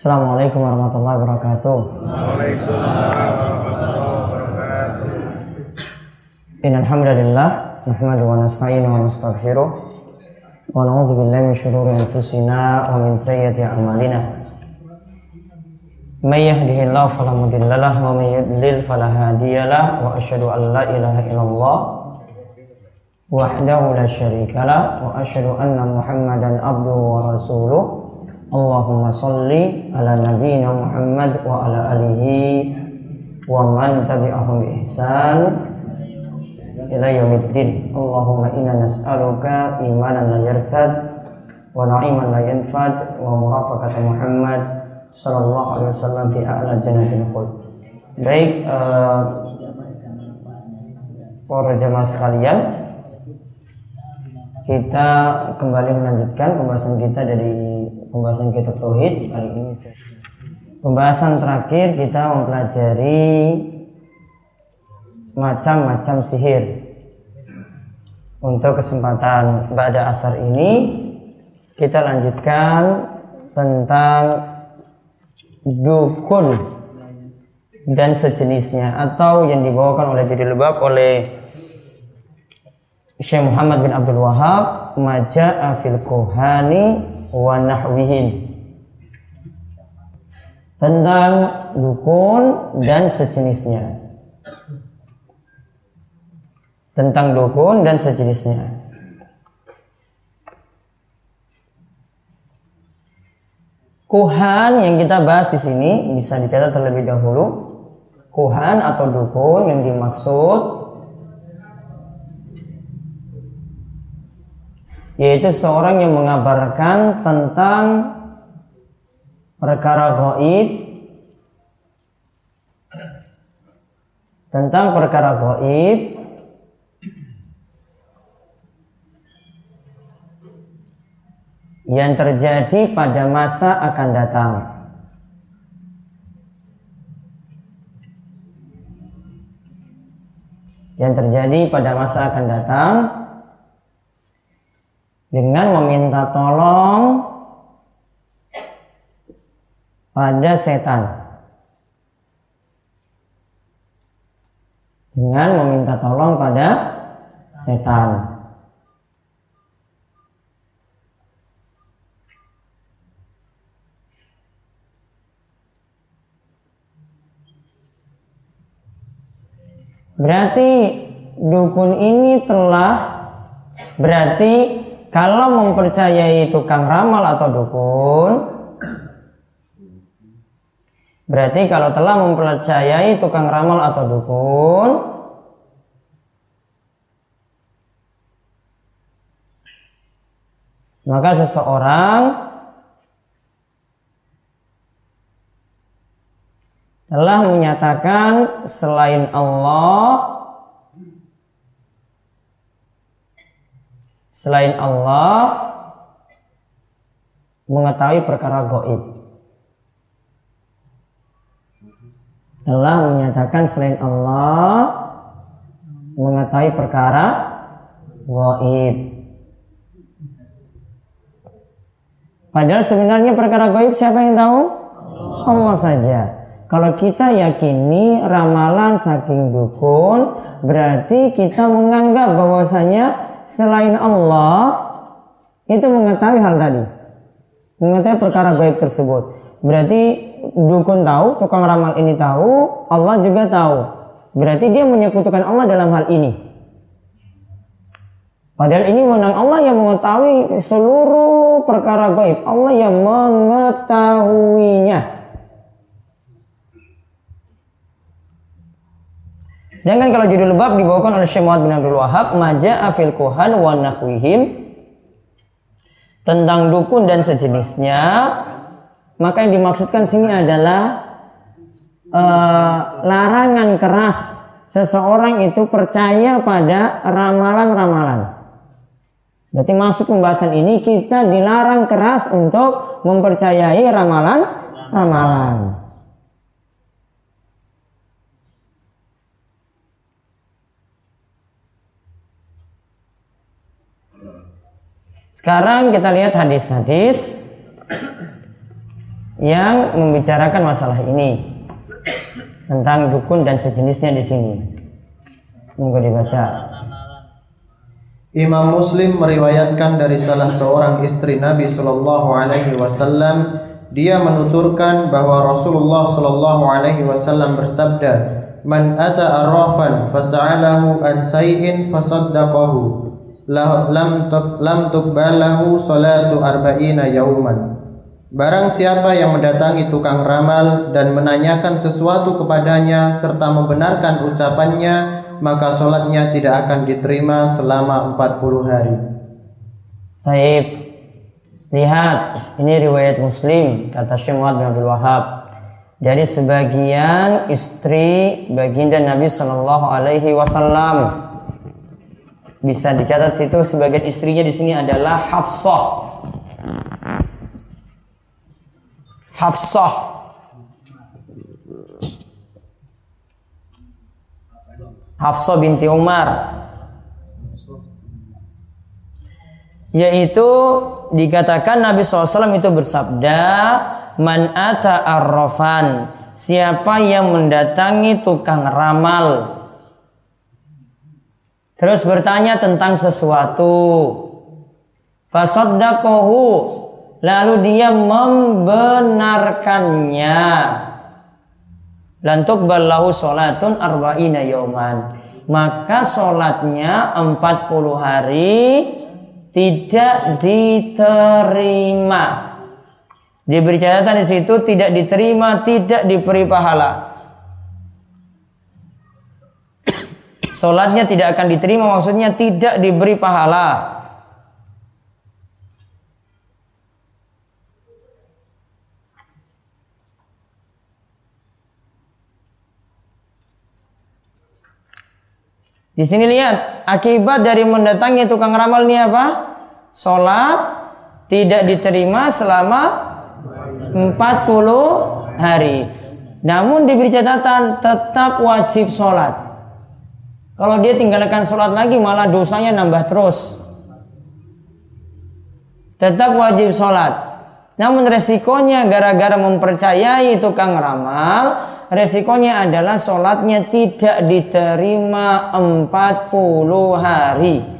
Assalamualaikum warahmatullahi wabarakatuh. Waalaikumsalam warahmatullahi wabarakatuh. Innal hamdalillah nahmadu wa nasta'inu wa nastaghfiruh wa na'udzu billahi min shururi anfusina wa min sayyiati a'malina. May yahdihillahu fala mudilla lahu wa may yudlil fala hadiyalah wa asyhadu an la ilaha illallah وحده لا شريك له وأشهد أن Allahumma salli ala nabiyyina Muhammad wa ala alihi wa man tabi'ahum bi ihsan ila yaumiddin. Allahumma inna nas'aluka imanan la yartad wa na'iman la yanfad wa murafaqata Muhammad sallallahu alaihi wasallam fi a'la jannatil khuld. Baik uh, para jemaah sekalian, kita kembali melanjutkan pembahasan kita dari pembahasan kita tauhid kali ini pembahasan terakhir kita mempelajari macam-macam sihir. Untuk kesempatan pada asar ini kita lanjutkan tentang dukun dan sejenisnya atau yang dibawakan oleh diri lebab oleh Syekh Muhammad bin Abdul Wahab maja'a fil kuhani wa nahwihin. Tentang dukun dan sejenisnya. Tentang dukun dan sejenisnya. Kuhan yang kita bahas di sini bisa dicatat terlebih dahulu. Kuhan atau dukun yang dimaksud yaitu seorang yang mengabarkan tentang perkara gaib tentang perkara gaib yang terjadi pada masa akan datang. Yang terjadi pada masa akan datang dengan meminta tolong pada setan. Dengan meminta tolong pada setan. Berarti dukun ini telah berarti kalau mempercayai tukang ramal atau dukun berarti kalau telah mempercayai tukang ramal atau dukun maka seseorang telah menyatakan selain Allah selain Allah mengetahui perkara goib telah menyatakan selain Allah mengetahui perkara goib padahal sebenarnya perkara goib siapa yang tahu? Allah saja. Kalau kita yakini ramalan saking dukun berarti kita menganggap bahwasanya selain Allah itu mengetahui hal tadi. Mengetahui perkara gaib tersebut. Berarti dukun tahu, tukang ramal ini tahu, Allah juga tahu. Berarti dia menyekutukan Allah dalam hal ini. Padahal ini menang Allah yang mengetahui seluruh perkara gaib. Allah yang mengetahuinya. Sedangkan kalau judul bab dibawakan oleh Syekh Muhammad bin Abdul Wahab, Maja'a fil kuhan wa nahwihim tentang dukun dan sejenisnya, maka yang dimaksudkan sini adalah uh, larangan keras seseorang itu percaya pada ramalan-ramalan. Berarti masuk pembahasan ini kita dilarang keras untuk mempercayai ramalan-ramalan. Sekarang kita lihat hadis-hadis yang membicarakan masalah ini tentang dukun dan sejenisnya di sini. Monggo dibaca. Imam Muslim meriwayatkan dari salah seorang istri Nabi Shallallahu Alaihi Wasallam, dia menuturkan bahwa Rasulullah Shallallahu Alaihi Wasallam bersabda, "Man ata arrafan fasa'alahu an say'in fasaddaqahu, lam lam tuqbalahu salatu arba'ina yauman. Barang siapa yang mendatangi tukang ramal dan menanyakan sesuatu kepadanya serta membenarkan ucapannya, maka sholatnya tidak akan diterima selama 40 hari. Baik. Lihat, ini riwayat Muslim kata Syekh bin Abdul Wahab. Dari sebagian istri baginda Nabi Shallallahu alaihi wasallam bisa dicatat situ sebagai istrinya di sini adalah Hafsah. Hafsah. Hafsah binti Umar. Yaitu dikatakan Nabi SAW itu bersabda, Man ata arrofan, siapa yang mendatangi tukang ramal, Terus bertanya tentang sesuatu. Fasaddaqahu. Lalu dia membenarkannya. Lantuk ballahu sholatun arba'ina yauman. Maka sholatnya 40 hari tidak diterima. Diberi catatan di situ tidak diterima, tidak diberi pahala. Sholatnya tidak akan diterima maksudnya tidak diberi pahala. Di sini lihat akibat dari mendatangi tukang ramal ini apa? Sholat tidak diterima selama 40 hari. Namun diberi catatan tetap wajib sholat. Kalau dia tinggalkan sholat lagi malah dosanya nambah terus. Tetap wajib sholat. Namun resikonya gara-gara mempercayai tukang ramal, resikonya adalah sholatnya tidak diterima 40 hari.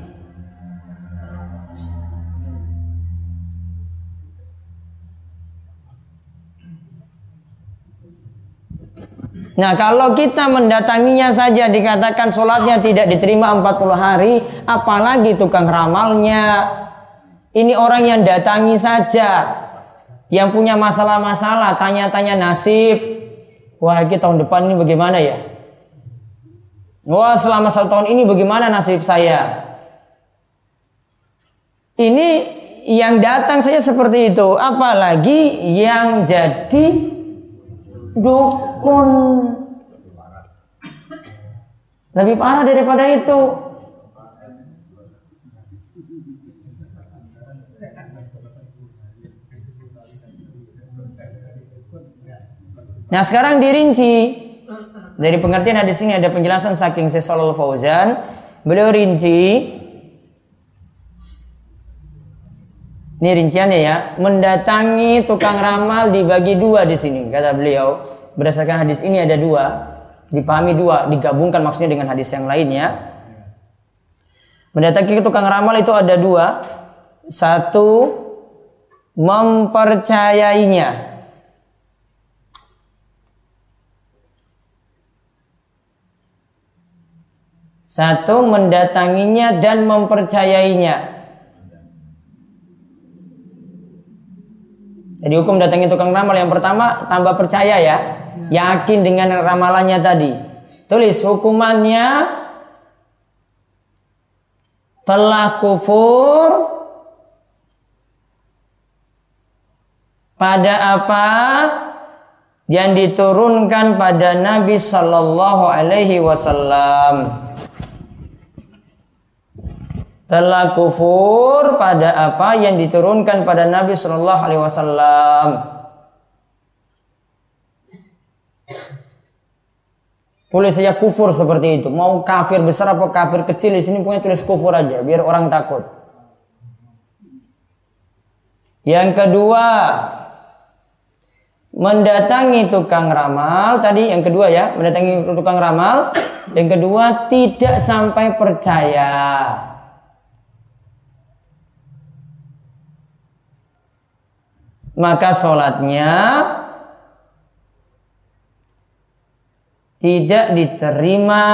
Nah kalau kita mendatanginya saja dikatakan sholatnya tidak diterima 40 hari, apalagi tukang ramalnya. Ini orang yang datangi saja, yang punya masalah-masalah, tanya-tanya nasib. Wah, kita tahun depan ini bagaimana ya? Wah, selama satu tahun ini bagaimana nasib saya? Ini yang datang saja seperti itu, apalagi yang jadi dukun. Lebih parah daripada itu. Nah sekarang dirinci. Dari pengertian hadis ini ada penjelasan saking Syaikh Fauzan. Beliau rinci Ini rinciannya ya, mendatangi tukang ramal dibagi dua di sini kata beliau. Berdasarkan hadis ini ada dua, dipahami dua, digabungkan maksudnya dengan hadis yang lainnya. Mendatangi tukang ramal itu ada dua. Satu, mempercayainya. Satu, mendatanginya dan mempercayainya. Jadi hukum datangi tukang ramal. Yang pertama tambah percaya ya, yakin dengan ramalannya tadi. Tulis hukumannya telah kufur pada apa? Yang diturunkan pada Nabi Sallallahu Alaihi Wasallam telah kufur pada apa yang diturunkan pada Nabi Sallallahu Alaihi Wasallam. Tulis saja kufur seperti itu. Mau kafir besar apa kafir kecil di sini punya tulis kufur aja biar orang takut. Yang kedua, mendatangi tukang ramal tadi yang kedua ya mendatangi tukang ramal yang kedua tidak sampai percaya maka sholatnya tidak diterima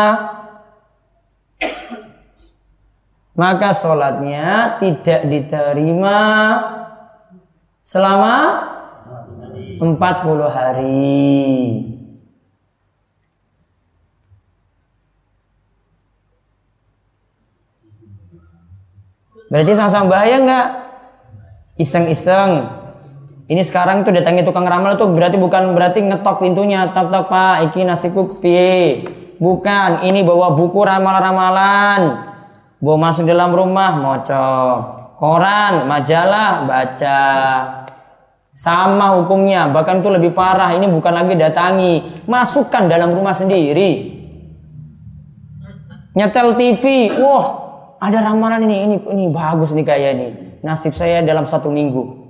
maka sholatnya tidak diterima selama 40 hari. Berarti sama-sama bahaya nggak? Iseng-iseng. Ini sekarang tuh datangi tukang ramal tuh berarti bukan berarti ngetok pintunya, tok tok pak, iki nasiku piye? Bukan, ini bawa buku ramal-ramalan. Bawa masuk dalam rumah, mocok. Koran, majalah, baca. Sama hukumnya, bahkan itu lebih parah. Ini bukan lagi datangi, masukkan dalam rumah sendiri. Nyetel TV, wah ada ramalan ini, ini, ini bagus nih kayak ini. Nasib saya dalam satu minggu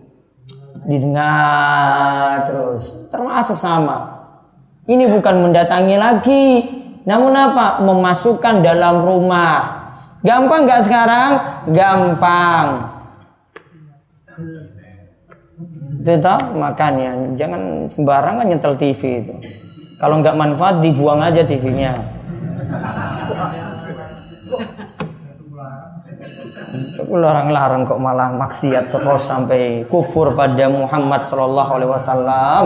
didengar terus, termasuk sama. Ini bukan mendatangi lagi, namun apa? Memasukkan dalam rumah. Gampang nggak sekarang? Gampang. Itu makanya jangan sembarangan nyetel TV itu. Kalau nggak manfaat dibuang aja TV-nya. Larang-larang kok malah maksiat terus sampai kufur pada Muhammad Shallallahu Alaihi Wasallam.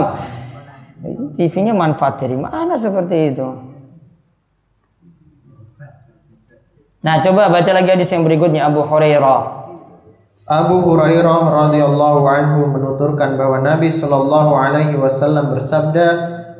TV-nya manfaat dari mana seperti itu? Nah, coba baca lagi hadis yang berikutnya Abu Hurairah. Abu Hurairah radhiyallahu anhu menuturkan bahwa Nabi Shallallahu alaihi wasallam bersabda,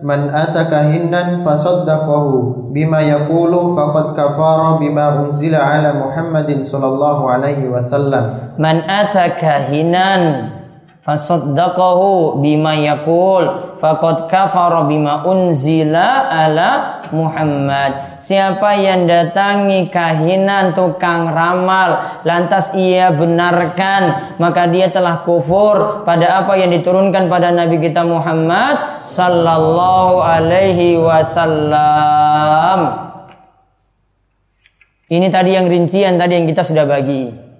"Man ataka hinnan fasaddaqahu bima yaqulu faqad kafara bima unzila ala Muhammadin sallallahu alaihi wasallam." Man ataka hinan fasaddaqahu bima yaqul faqad kafara bima unzila ala Muhammad. Siapa yang datangi kahinan tukang ramal lantas ia benarkan maka dia telah kufur pada apa yang diturunkan pada Nabi kita Muhammad sallallahu alaihi wasallam. Ini tadi yang rincian tadi yang kita sudah bagi.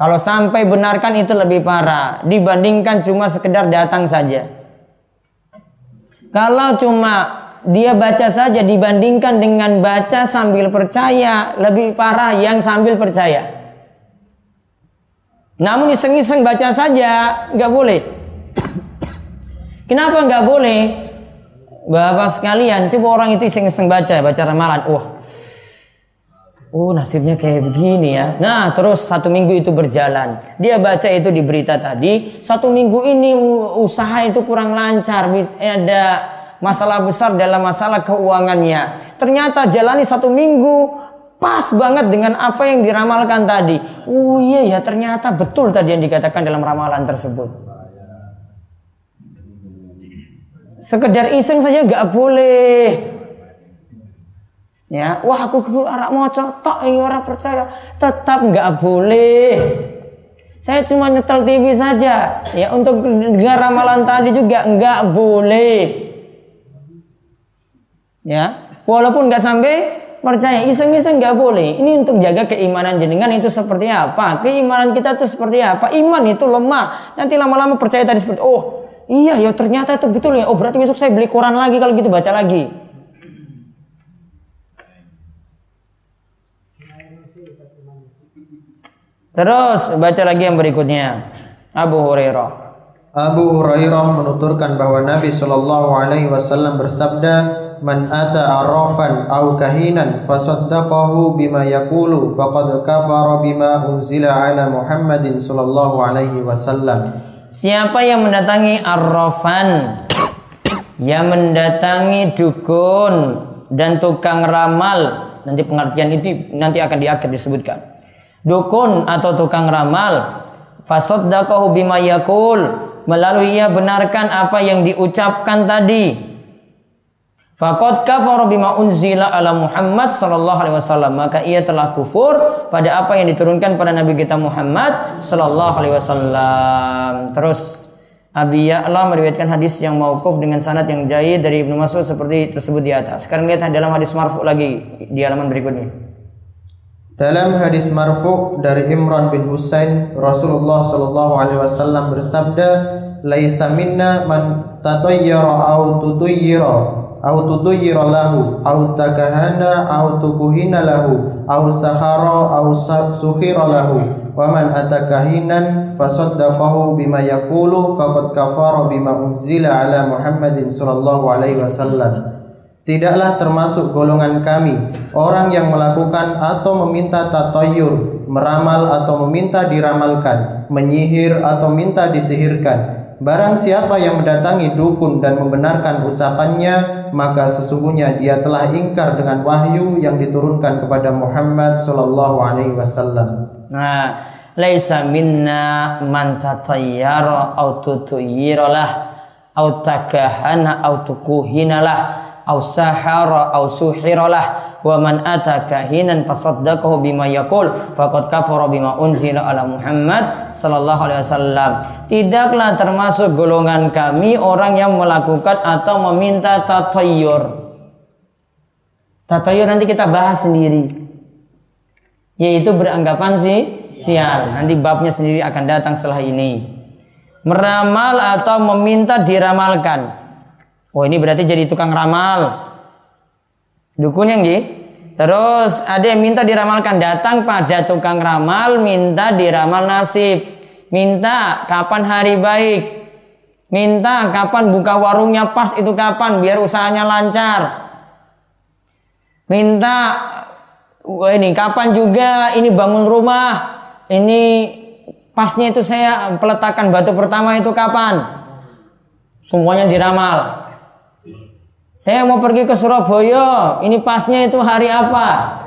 Kalau sampai benarkan itu lebih parah dibandingkan cuma sekedar datang saja. Kalau cuma dia baca saja dibandingkan dengan baca sambil percaya lebih parah yang sambil percaya. Namun iseng-iseng baca saja nggak boleh. Kenapa nggak boleh? Bapak sekalian, coba orang itu iseng-iseng baca, baca ramalan. Wah, Oh nasibnya kayak begini ya. Nah terus satu minggu itu berjalan. Dia baca itu di berita tadi. Satu minggu ini usaha itu kurang lancar. Ada masalah besar dalam masalah keuangannya. Ternyata jalani satu minggu pas banget dengan apa yang diramalkan tadi. Oh iya ya ternyata betul tadi yang dikatakan dalam ramalan tersebut. Sekedar iseng saja nggak boleh. Ya, wah aku ke arak moco, tok iya orang percaya, tetap nggak boleh. Saya cuma nyetel TV saja, ya untuk dengar ramalan tadi juga nggak boleh. Ya, walaupun nggak sampai percaya iseng-iseng nggak boleh. Ini untuk jaga keimanan jenengan itu seperti apa? Keimanan kita itu seperti apa? Iman itu lemah. Nanti lama-lama percaya tadi seperti oh iya ya ternyata itu betul ya. Oh berarti besok saya beli koran lagi kalau gitu baca lagi. Terus baca lagi yang berikutnya. Abu Hurairah. Abu Hurairah menuturkan bahwa Nabi Shallallahu Alaihi Wasallam bersabda, man ata arrafan aw kahinan fasaddaqahu bima yaqulu faqad kafara bima unzila ala Muhammadin sallallahu alaihi wasallam Siapa yang mendatangi arrafan yang mendatangi dukun dan tukang ramal nanti pengertian itu nanti akan di akhir disebutkan dukun atau tukang ramal fasaddaqahu bima yakul melalui ia benarkan apa yang diucapkan tadi Fakot kafar bima unzila ala Muhammad sallallahu alaihi wasallam maka ia telah kufur pada apa yang diturunkan pada Nabi kita Muhammad sallallahu alaihi wasallam. Terus Abi Ya'la meriwayatkan hadis yang mauquf dengan sanad yang jayid dari Ibnu Mas'ud seperti tersebut di atas. Sekarang lihat dalam hadis marfu lagi di halaman berikutnya. Dalam hadis marfu dari Imran bin Husain Rasulullah sallallahu alaihi wasallam bersabda, "Laisa minna man tatayyara aw tutuyyira au tuduyyira lahu au takahana au tukuhina lahu au sahara au suhira lahu. Wa man atakahinan fasaddaqahu bima yaqulu faqad kafara bima unzila ala Muhammadin sallallahu alaihi wasallam Tidaklah termasuk golongan kami orang yang melakukan atau meminta tatayur, meramal atau meminta diramalkan, menyihir atau minta disihirkan. Barang siapa yang mendatangi dukun dan membenarkan ucapannya, maka sesungguhnya dia telah ingkar dengan wahyu yang diturunkan kepada Muhammad wasallam. Nah, laisa minna man tatayyara aw tutuyira lah aw takahana aw tukuhina aw sahara aw suhira lah wa man ata kahinan fasaddaqahu bima yaqul faqad kafara bima unzila ala Muhammad sallallahu alaihi wasallam. Tidaklah termasuk golongan kami orang yang melakukan atau meminta tatayyur. Tatayyur nanti kita bahas sendiri. Yaitu beranggapan sih sial. Nanti babnya sendiri akan datang setelah ini. Meramal atau meminta diramalkan. Oh ini berarti jadi tukang ramal Dukun yang di Terus ada yang minta diramalkan datang pada tukang ramal minta diramal nasib. Minta kapan hari baik. Minta kapan buka warungnya pas itu kapan biar usahanya lancar. Minta ini kapan juga ini bangun rumah. Ini pasnya itu saya peletakan batu pertama itu kapan? Semuanya diramal. Saya mau pergi ke Surabaya, ini pasnya itu hari apa?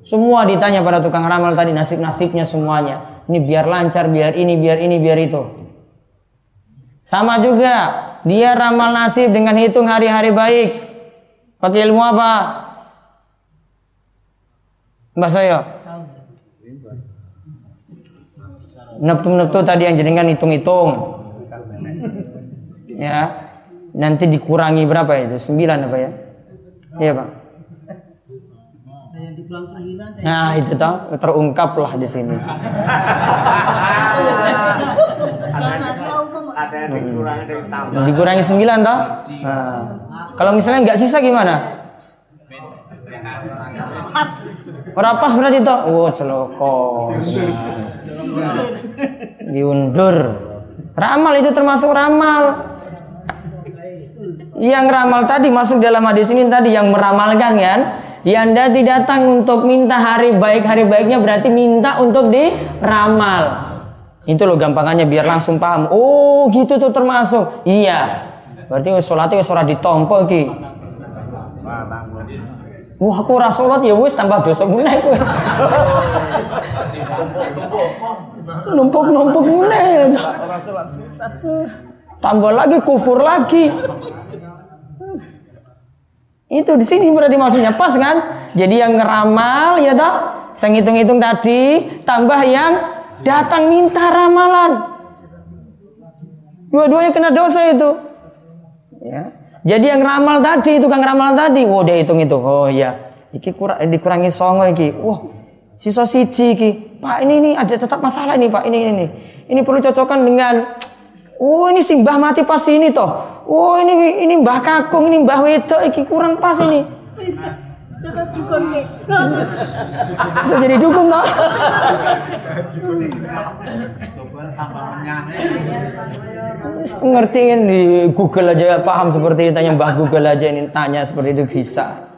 Semua ditanya pada tukang ramal tadi nasib-nasibnya semuanya. Ini biar lancar, biar ini, biar ini, biar itu. Sama juga, dia ramal nasib dengan hitung hari-hari baik. Pakai ilmu apa? Mbak saya. Neptu-neptu tadi yang jenengan hitung-hitung. Ya, nanti dikurangi berapa itu? Sembilan apa ya? Iya pak. Nah itu toh terungkap lah di sini. dikurangi sembilan toh? Nah, kalau misalnya nggak sisa gimana? Pas. Orang pas berarti toh? Oh celoko. Diundur. Ramal itu termasuk ramal yang ramal tadi masuk dalam hadis ini tadi yang meramalkan kan? Yang dati datang untuk minta hari baik hari baiknya berarti minta untuk diramal. Itu loh gampangannya biar langsung paham. Oh gitu tuh termasuk. Iya. Berarti sholatnya sholat ditompo ki Wah, aku ora salat ya wis tambah dosa meneh kowe. Numpuk-numpuk meneh. Tambah lagi kufur lagi. Itu di sini berarti maksudnya pas kan? Jadi yang ngeramal ya toh, saya ngitung-hitung tadi, tambah yang datang minta ramalan. Dua-duanya kena dosa itu. Ya. Jadi yang ramal tadi, itu kan ramalan tadi, oh dia hitung itu. Oh iya, iki kurang dikurangi songo iki. Wah, sisa siji iki. Pak ini ini ada tetap masalah ini Pak ini ini. Ini perlu cocokkan dengan Oh ini simbah mati pas ini toh. Oh ini ini mbah kakung ini mbah wedok iki kurang pas ini. Bisa jadi dukung toh. Ngerti di Google aja paham seperti itu tanya mbah Google aja ini tanya seperti itu bisa.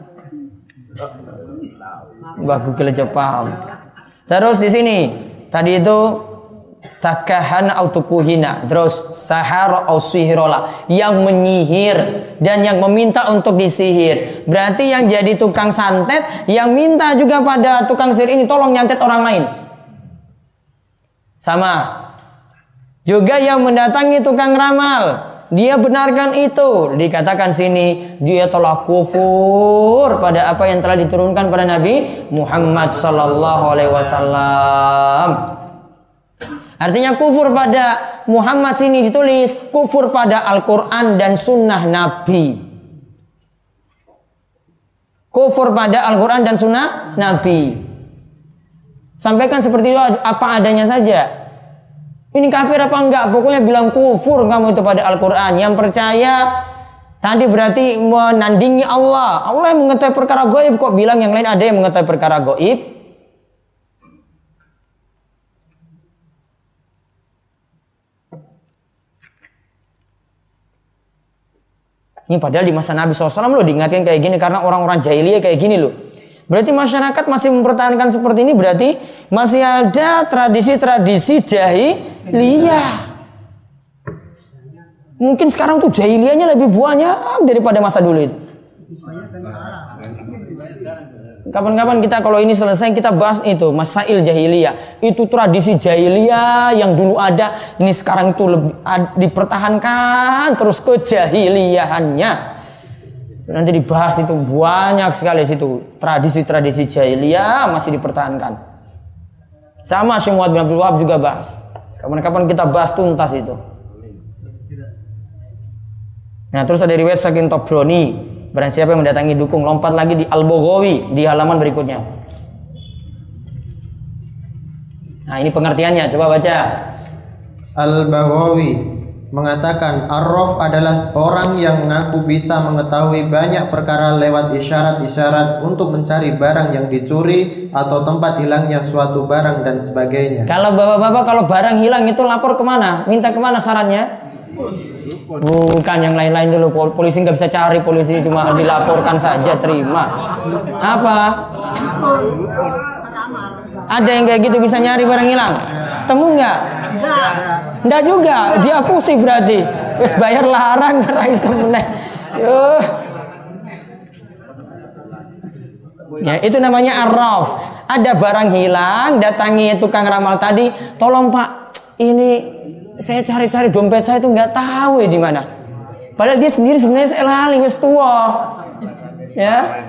Mbah Google aja paham. Terus di sini tadi itu takahana atau terus sahara au sihirola yang menyihir dan yang meminta untuk disihir. Berarti yang jadi tukang santet yang minta juga pada tukang sihir ini tolong nyantet orang lain. Sama. Juga yang mendatangi tukang ramal. Dia benarkan itu. Dikatakan sini dia telah kufur pada apa yang telah diturunkan pada Nabi Muhammad sallallahu alaihi wasallam artinya kufur pada Muhammad sini ditulis kufur pada Al-Quran dan Sunnah Nabi kufur pada Al-Quran dan Sunnah Nabi sampaikan seperti itu apa adanya saja ini kafir apa enggak? Pokoknya bilang kufur kamu itu pada Al-Quran. Yang percaya tadi berarti menandingi Allah. Allah yang mengetahui perkara goib kok bilang yang lain ada yang mengetahui perkara goib. Ini padahal di masa Nabi SAW loh diingatkan kayak gini karena orang-orang jahiliyah kayak gini loh. Berarti masyarakat masih mempertahankan seperti ini berarti masih ada tradisi-tradisi jahiliyah. Mungkin sekarang tuh jahiliyahnya lebih banyak daripada masa dulu itu. Kapan-kapan kita kalau ini selesai kita bahas itu masail jahiliyah. Itu tradisi jahiliyah yang dulu ada, ini sekarang itu lebih dipertahankan terus kejahiliyahannya. Nanti dibahas itu banyak sekali situ tradisi-tradisi jahiliyah masih dipertahankan. Sama Syekh Muhammad bin Abdul juga bahas. Kapan-kapan kita bahas tuntas itu. Nah terus ada riwayat saking Tobroni. Barang siapa yang mendatangi dukung lompat lagi di Al-Boghawi di halaman berikutnya. Nah ini pengertiannya coba baca. Al-Baghawi mengatakan Arraf adalah orang yang mengaku bisa mengetahui banyak perkara lewat isyarat-isyarat untuk mencari barang yang dicuri atau tempat hilangnya suatu barang dan sebagainya. Kalau bapak-bapak kalau barang hilang itu lapor ke mana? Minta ke mana sarannya? Bukan yang lain-lain dulu. Polisi nggak bisa cari, polisi cuma dilaporkan saja terima. Apa? Ada yang kayak gitu bisa nyari barang hilang? Temu nggak? Nggak juga, dia pusing berarti. Wes bayar larang rai semeneh. Ya, itu namanya arraf. Ada barang hilang, datangi tukang ramal tadi, tolong Pak, ini saya cari-cari dompet saya itu nggak tahu ya di mana. Padahal dia sendiri sebenarnya saya lali wes tua. Ya.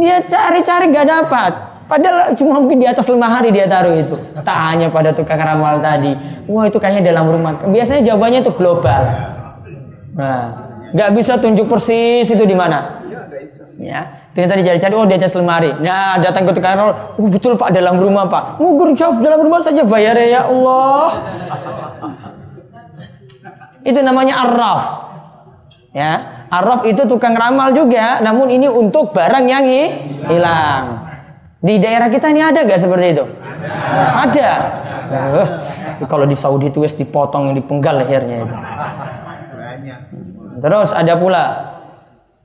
Dia cari-cari nggak dapat. Padahal cuma mungkin di atas lemari dia taruh itu. Tanya pada tukang ramal tadi. Wah itu kayaknya dalam rumah. Biasanya jawabannya itu global. Nah, nggak bisa tunjuk persis itu di mana. Ya, ternyata dicari-cari, oh di atas lemari. Nah, datang ke tukang ramal, oh betul pak dalam rumah pak. Ngugur jawab dalam rumah saja bayar ya Allah. Itu namanya arraf. Ya, arraf itu tukang ramal juga, namun ini untuk barang yang hilang. Di daerah kita ini ada gak seperti itu? Ada. Uh, kalau di Saudi itu dipotong dipenggal lehernya itu. Terus ada pula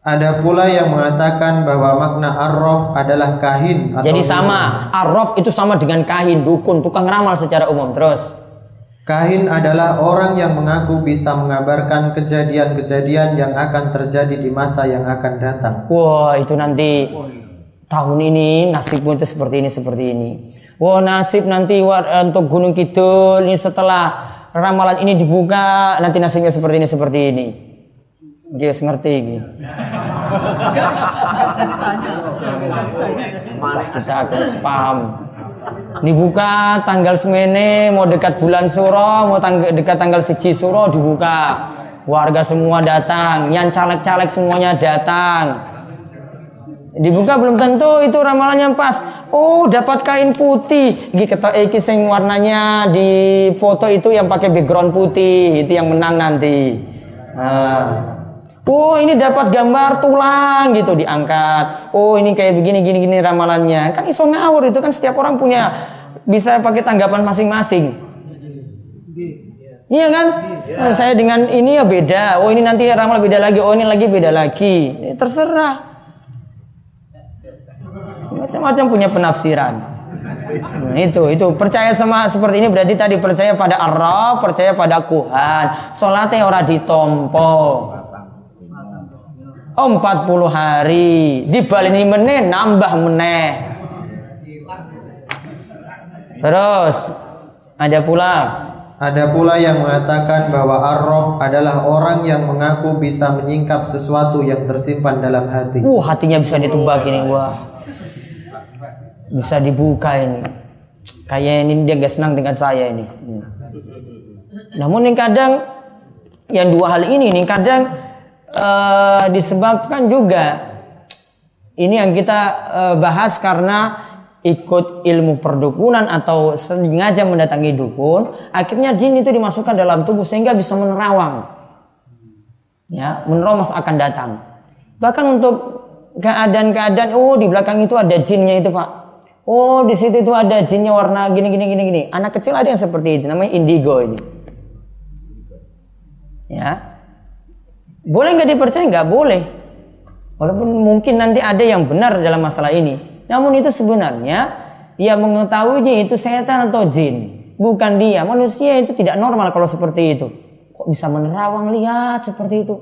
ada pula yang mengatakan bahwa makna arraf adalah kahin atau Jadi sama, arraf itu sama dengan kahin, dukun, tukang ramal secara umum. Terus Kahin adalah orang yang mengaku bisa mengabarkan kejadian-kejadian yang akan terjadi di masa yang akan datang. Wah, itu nanti tahun ini nasibmu itu seperti ini seperti ini. Wah nasib nanti untuk Gunung Kidul ini setelah ramalan ini dibuka nanti nasibnya seperti ini seperti ini. Dia ngerti gitu. kita akan paham. Dibuka tanggal semene mau dekat bulan suro mau tanggal dekat tanggal siji suro dibuka. Warga semua datang, yang caleg-caleg semuanya datang Dibuka belum tentu itu ramalannya pas. Oh, dapat kain putih. Iki ketok iki sing warnanya di foto itu yang pakai background putih, itu yang menang nanti. Nah. Oh, ini dapat gambar tulang gitu diangkat. Oh, ini kayak begini gini gini ramalannya. Kan iso ngawur itu kan setiap orang punya bisa pakai tanggapan masing-masing. Iya kan? Nah, saya dengan ini ya beda. Oh, ini nanti ramal beda lagi. Oh, ini lagi beda lagi. Terserah macam-macam punya penafsiran. Nah, itu itu percaya sama seperti ini berarti tadi percaya pada Allah, percaya pada Tuhan. Salatnya ora ditompo. Oh, 40 hari dibaleni meneh nambah meneh. Terus ada pula Ada pula yang mengatakan bahwa Ar-Raf adalah orang yang mengaku bisa menyingkap sesuatu yang tersimpan dalam hati. Uh, hatinya bisa ditebak ini. Wah. Bisa dibuka ini. Kayak ini dia gak senang dengan saya ini. Hmm. Namun yang kadang yang dua hal ini nih kadang eh, disebabkan juga ini yang kita eh, bahas karena ikut ilmu perdukunan atau sengaja mendatangi dukun, akhirnya jin itu dimasukkan dalam tubuh sehingga bisa menerawang. Ya, menerawang akan datang. Bahkan untuk keadaan-keadaan oh di belakang itu ada jinnya itu, Pak. Oh, di situ itu ada jinnya warna gini gini gini gini. Anak kecil ada yang seperti itu, namanya indigo ini. Ya. Boleh nggak dipercaya? Nggak boleh. Walaupun mungkin nanti ada yang benar dalam masalah ini. Namun itu sebenarnya dia mengetahuinya itu setan atau jin. Bukan dia. Manusia itu tidak normal kalau seperti itu. Kok bisa menerawang lihat seperti itu?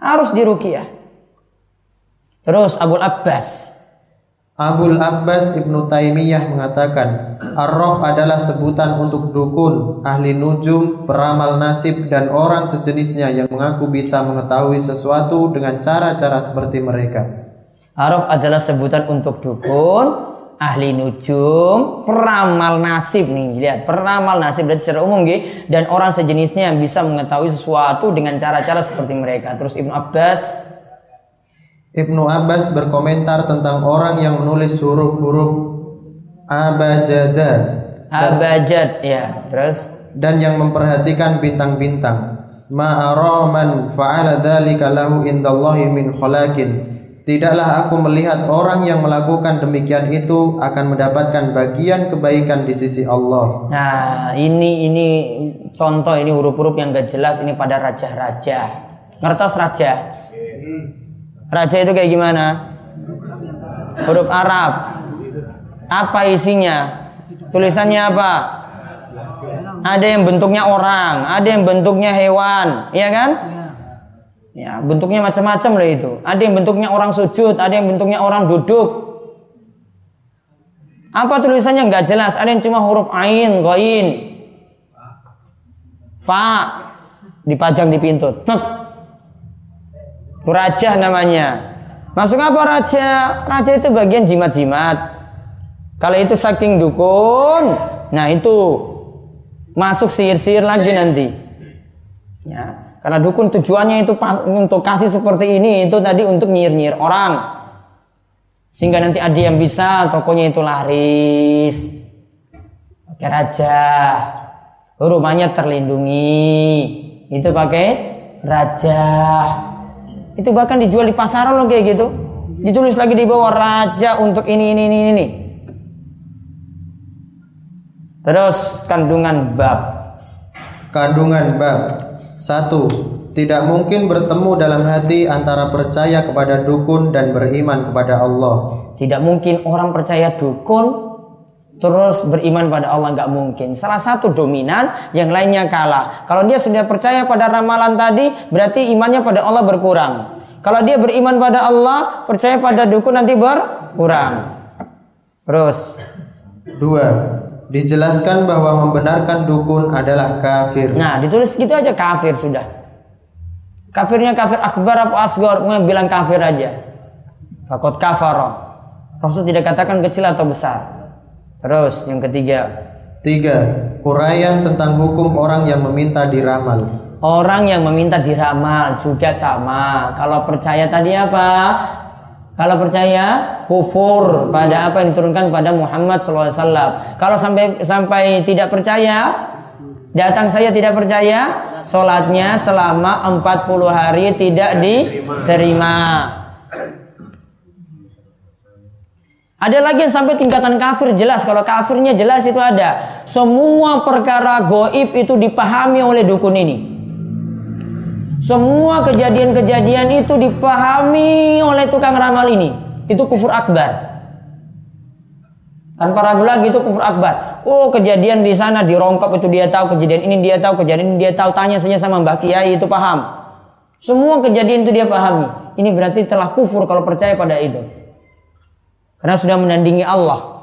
Harus dirukiah. Terus Abul Abbas. Abul Abbas Ibnu Taimiyah mengatakan, Ar-Raf adalah sebutan untuk dukun, ahli nujum, peramal nasib, dan orang sejenisnya yang mengaku bisa mengetahui sesuatu dengan cara-cara seperti mereka. Araf adalah sebutan untuk dukun, ahli nujum, peramal nasib nih. Lihat, peramal nasib berarti secara umum gitu dan orang sejenisnya yang bisa mengetahui sesuatu dengan cara-cara seperti mereka. Terus Ibnu Abbas Ibnu Abbas berkomentar tentang orang yang menulis huruf-huruf abajada abajad ya, terus dan yang memperhatikan bintang-bintang. Ma'ara man fa'ala dzalika lahu indallahi min khalaqin Tidaklah aku melihat orang yang melakukan demikian itu akan mendapatkan bagian kebaikan di sisi Allah. Nah, ini ini contoh ini huruf-huruf yang gak jelas ini pada raja-raja. Ngertos raja? Raja itu kayak gimana? Huruf Arab. Apa isinya? Tulisannya apa? Ada yang bentuknya orang, ada yang bentuknya hewan, iya kan? Ya, bentuknya macam-macam loh itu. Ada yang bentuknya orang sujud, ada yang bentuknya orang duduk. Apa tulisannya nggak jelas? Ada yang cuma huruf ain, goin, fa, dipajang di pintu. Raja namanya. Masuk apa raja? Raja itu bagian jimat-jimat. Kalau itu saking dukun, nah itu masuk sihir-sihir lagi nanti. Ya, karena dukun tujuannya itu untuk kasih seperti ini itu tadi untuk nyir-nyir orang. Sehingga nanti ada yang bisa tokonya itu laris. Pakai raja. Rumahnya terlindungi. Itu pakai raja. Itu bahkan dijual di pasaran loh kayak gitu. Ditulis lagi di bawah raja untuk ini ini ini ini. Terus kandungan bab. Kandungan bab satu, tidak mungkin bertemu dalam hati antara percaya kepada dukun dan beriman kepada Allah. Tidak mungkin orang percaya dukun terus beriman pada Allah nggak mungkin. Salah satu dominan, yang lainnya kalah. Kalau dia sudah percaya pada ramalan tadi, berarti imannya pada Allah berkurang. Kalau dia beriman pada Allah, percaya pada dukun nanti berkurang. Terus dua, dijelaskan bahwa membenarkan dukun adalah kafir. Nah, ditulis gitu aja kafir sudah. Kafirnya kafir akbar apa asgor? Mau bilang kafir aja. Fakot kafaro. Rasul tidak katakan kecil atau besar. Terus yang ketiga. Tiga, uraian tentang hukum orang yang meminta diramal. Orang yang meminta diramal juga sama. Kalau percaya tadi apa? Kalau percaya kufur pada apa yang diturunkan pada Muhammad SAW. Kalau sampai sampai tidak percaya, datang saya tidak percaya, sholatnya selama 40 hari tidak diterima. Ada lagi yang sampai tingkatan kafir jelas. Kalau kafirnya jelas itu ada. Semua perkara goib itu dipahami oleh dukun ini. Semua kejadian-kejadian itu dipahami oleh tukang ramal ini. Itu kufur akbar. Tanpa ragu lagi itu kufur akbar. Oh kejadian di sana dirongkap itu dia tahu, kejadian ini dia tahu, kejadian ini dia tahu. Tanya saja sama Mbak Kiai itu paham. Semua kejadian itu dia pahami. Ini berarti telah kufur kalau percaya pada itu. Karena sudah menandingi Allah.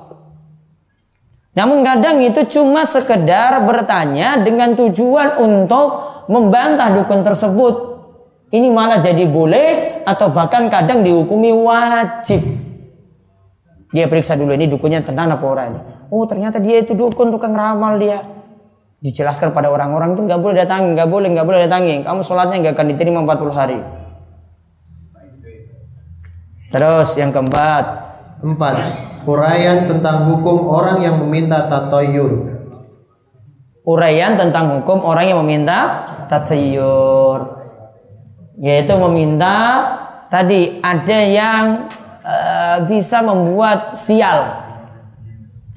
Namun kadang itu cuma sekedar bertanya dengan tujuan untuk membantah dukun tersebut. Ini malah jadi boleh atau bahkan kadang dihukumi wajib. Dia periksa dulu ini dukunnya tenang apa orang ini. Oh ternyata dia itu dukun tukang ramal dia. Dijelaskan pada orang-orang itu nggak boleh datangi, nggak boleh, nggak boleh datangi. Kamu sholatnya nggak akan diterima 40 hari. Terus yang keempat. Empat. Uraian tentang hukum orang yang meminta tatoyur. Uraian tentang hukum orang yang meminta tatoyur. Yaitu meminta tadi ada yang Eh, bisa membuat sial.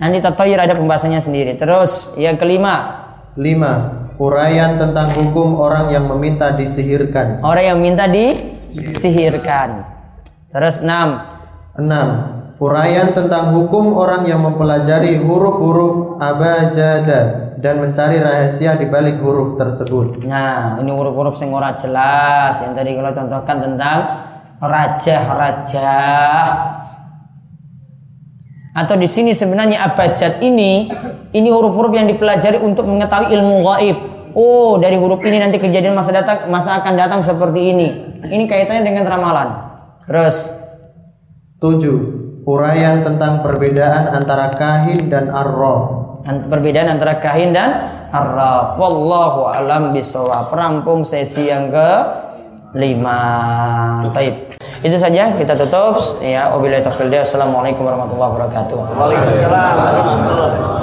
Nanti tatoyir ada pembahasannya sendiri. Terus yang kelima. Lima. Uraian tentang hukum orang yang meminta disihirkan. Orang yang minta disihirkan. Terus enam. Enam. Uraian tentang hukum orang yang mempelajari huruf-huruf abajada dan mencari rahasia di balik huruf tersebut. Nah, ini huruf-huruf sing ora jelas yang tadi kalau contohkan tentang raja-raja atau di sini sebenarnya abjad ini ini huruf-huruf yang dipelajari untuk mengetahui ilmu gaib. Oh, dari huruf ini nanti kejadian masa datang masa akan datang seperti ini. Ini kaitannya dengan ramalan. Terus tujuh uraian tentang perbedaan antara kahin dan arraf. Perbedaan antara kahin dan arraf. Wallahu alam bisawab. Perampung sesi yang ke lima. Baik. Itu saja kita tutup ya. Wabillahi taufiq. Assalamualaikum warahmatullahi wabarakatuh. Waalaikumsalam.